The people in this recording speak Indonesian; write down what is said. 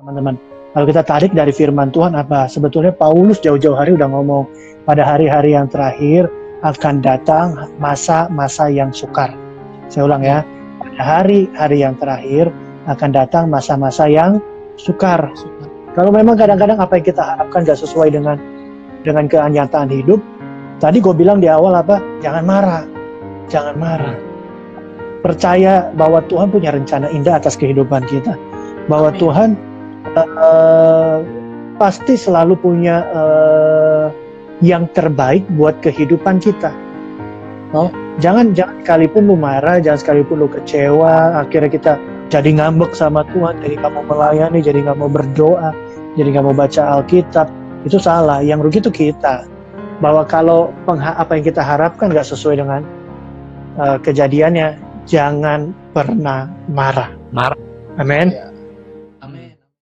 teman-teman. Kalau kita tarik dari firman Tuhan apa? Sebetulnya Paulus jauh-jauh hari udah ngomong pada hari-hari yang terakhir akan datang masa-masa yang sukar. Saya ulang ya, pada hari-hari yang terakhir akan datang masa-masa yang sukar. Kalau memang kadang-kadang apa yang kita harapkan gak sesuai dengan dengan kenyataan hidup, tadi gue bilang di awal apa? Jangan marah, jangan marah. Percaya bahwa Tuhan punya rencana indah atas kehidupan kita, bahwa Amin. Tuhan uh, pasti selalu punya uh, yang terbaik buat kehidupan kita. Oh, jangan jangan sekalipun lu marah, jangan sekalipun lu kecewa, akhirnya kita jadi ngambek sama Tuhan, jadi nggak mau melayani, jadi nggak mau berdoa, jadi nggak mau baca Alkitab, itu salah. Yang rugi itu kita. Bahwa kalau apa yang kita harapkan nggak sesuai dengan uh, kejadiannya, jangan pernah marah. Marah. Amin. Ya